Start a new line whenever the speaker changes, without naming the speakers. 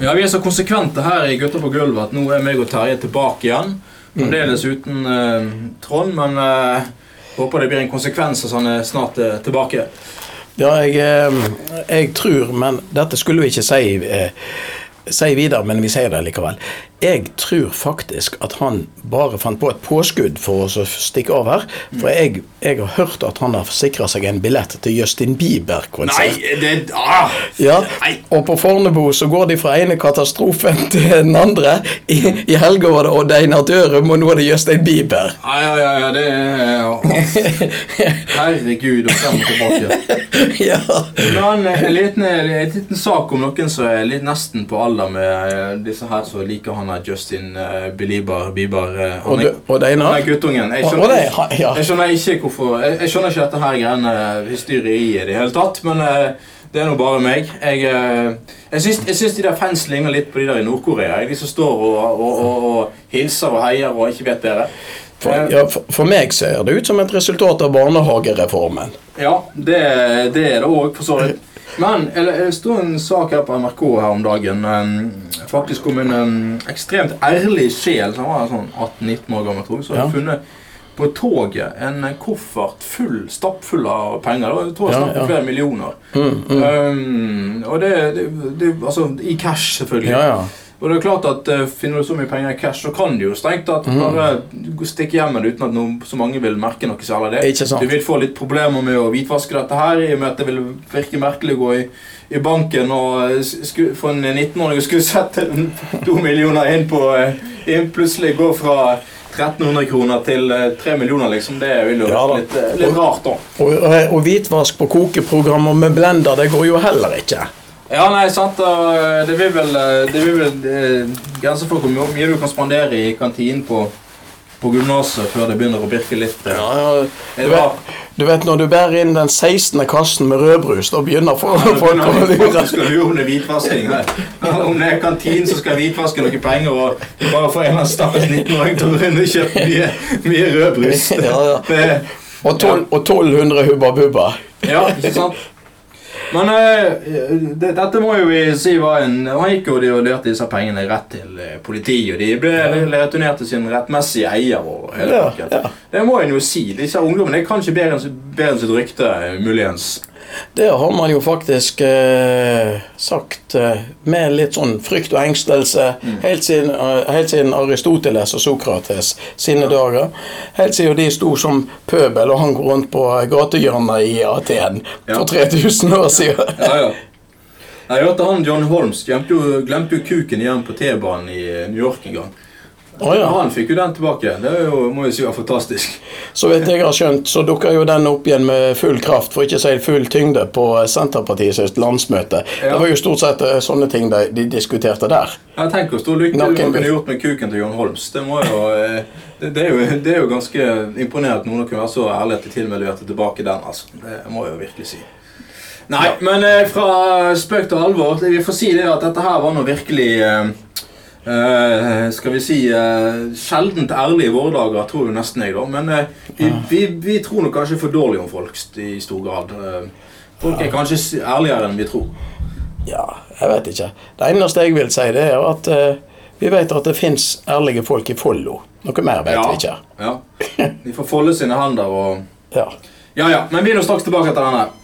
Ja, Vi er så konsekvente her i Gutter på gulvet at nå er meg og Terje tilbake igjen. Fremdeles uten eh, Trond, men eh, håper det blir en konsekvens at han er snart eh, tilbake.
Ja, jeg, eh, jeg tror, men dette skulle vi ikke si, eh, si videre, men vi sier det likevel. Jeg tror faktisk at han bare fant på et påskudd for å stikke av her. For jeg, jeg har hørt at han har sikra seg en billett til Justin Bieber-konsert.
Nei, det ah,
Ja, og på Fornebu så går de fra ene katastrofen til den andre. I, i helga var det Odd Einar Dørum, og nå er det Justin Bieber.
Ja, ja, ja, det er. Herregud, og frem og tilbake.
ja.
Men eh, en liten, en liten sak om noen som er litt nesten på alder med eh, disse her som liker han her Justin uh, Belieber Bieber. Uh, han
Og, du- og Einar?
Han er guttungen. Jeg skjønner,
er
jeg ikke hvorfor Jeg, jeg skjønner ikke dette her greiene hysteriet i det hele tatt, men uh, det er nå bare meg. Jeg, jeg, syns, jeg syns de der fans ligner litt på de der i Nord-Korea. De som står og, og, og, og hilser og heier og ikke vet bedre.
For,
Eh,
ja, for, meg ser det ut som et resultat av barnehagereformen.
Ja, det, det er det òg, for så vidt. Men det sto en sak her på NRK her om dagen. Um, faktisk om en um, ekstremt ærlig sjel som var sånn 18-19 år gammel, tror jeg. Så
Ja.
hadde funnet på toget en koffert full, stappfull av penger. Det tror jeg
Ja, ja.
flere millioner.
Mm, mm.
Um, og det, det, det Altså i cash, selvfølgelig.
Ja, ja.
Og det er klart at uh, Finner du så mye penger i cash, så kan du jo strengt tatt
Mm.
bare stikke hjem med det uten at noen, så mange vil merke noe særlig av det.
Ikke sant.
Du vil få litt problemer med å hvitvaske dette her, i og med at det vil virke merkelig å gå i, i banken og eh, sku, for en 19-åring å skulle sette to millioner inn på eh, inn Plutselig gå fra 1300 kroner til eh, 3 millioner, liksom. Det vil jo
Ja
være litt, litt rart, da.
Og, og, og hvitvask på kokeprogrammer med blender, det går jo heller ikke.
Ja, nei, sant. Det vil vel, eh, det vil vel eh, grenser for hvor mye du kan spandere i kantinen på, på gymnaset før det begynner å birke litt. eh,
Ja, ja. Du, vet, du vet når du bærer inn den 16. kassen med rødbrus, da begynner folk å lure.
om det er kantinen som skal hvitvaske noen penger, og bare få en eller annen stakkars 19-åring til å begynne å kjøpe mye, mye rødbrus.
Ja, ja.
Det,
Og, tol, og 1200 Hubba Bubba.
ja, ikke sant? Men uh, det, dette må jo vi si var en Han gikk jo og leverte disse pengene rett til eh, politiet, og de ble returnert til sin rettmessige eier. og hele
Ja, ja.
Det må en jo si. Disse ungdommene er kanskje bedre enn sitt rykte, eh, muligens.
Det har man jo faktisk eh, sagt eh, med litt sånn frykt og engstelse helt, siden, eh, helt siden Aristoteles og Sokrates sine dager. Helt siden de sto som pøbel og hang rundt på gatehjørnet i Aten
Ja.
for 3000 år siden.
Ja, ja. Jeg hørte han John Holmes glemte jo, glemte jo kuken igjen på T-banen i New York en gang.
Å ja.
Han fikk jo den tilbake. Det jo, må jo si var fantastisk.
Så vidt jeg har skjønt, så dukker jo den opp igjen med full kraft, for ikke å si full tyngde, på Senterpartiets landsmøte.
Ja.
Det var jo stort sett eh, sånne ting de, de diskuterte der.
Jeg tenker hvor stor lykke du
Naken-
kunne gjort med kuken til John Holmes. Det, jo, eh, det, det, er jo, det er jo ganske imponerende at noen kunne være så ærlig til og med leverte tilbake den. altså. Det må jeg jo virkelig si. Nei, men eh, fra spøk til alvor. Vi får si det at dette her var nå virkelig eh, Skal vi si uh, sjeldent ærlig i våre dager, tror jo nesten jeg, da. Men uh, vi, vi, vi tror nok kanskje for dårlig om folk i stor grad. Folk er kanskje ærligere enn vi tror.
Ja, jeg vet ikke. Det eneste jeg vil si, det er at vi vet at det fins ærlige folk i Follo. Noe mer vet vi ikke.
Ja. De får folde sine hender og
Ja.
Ja ja, men vi er nå straks tilbake etter denne.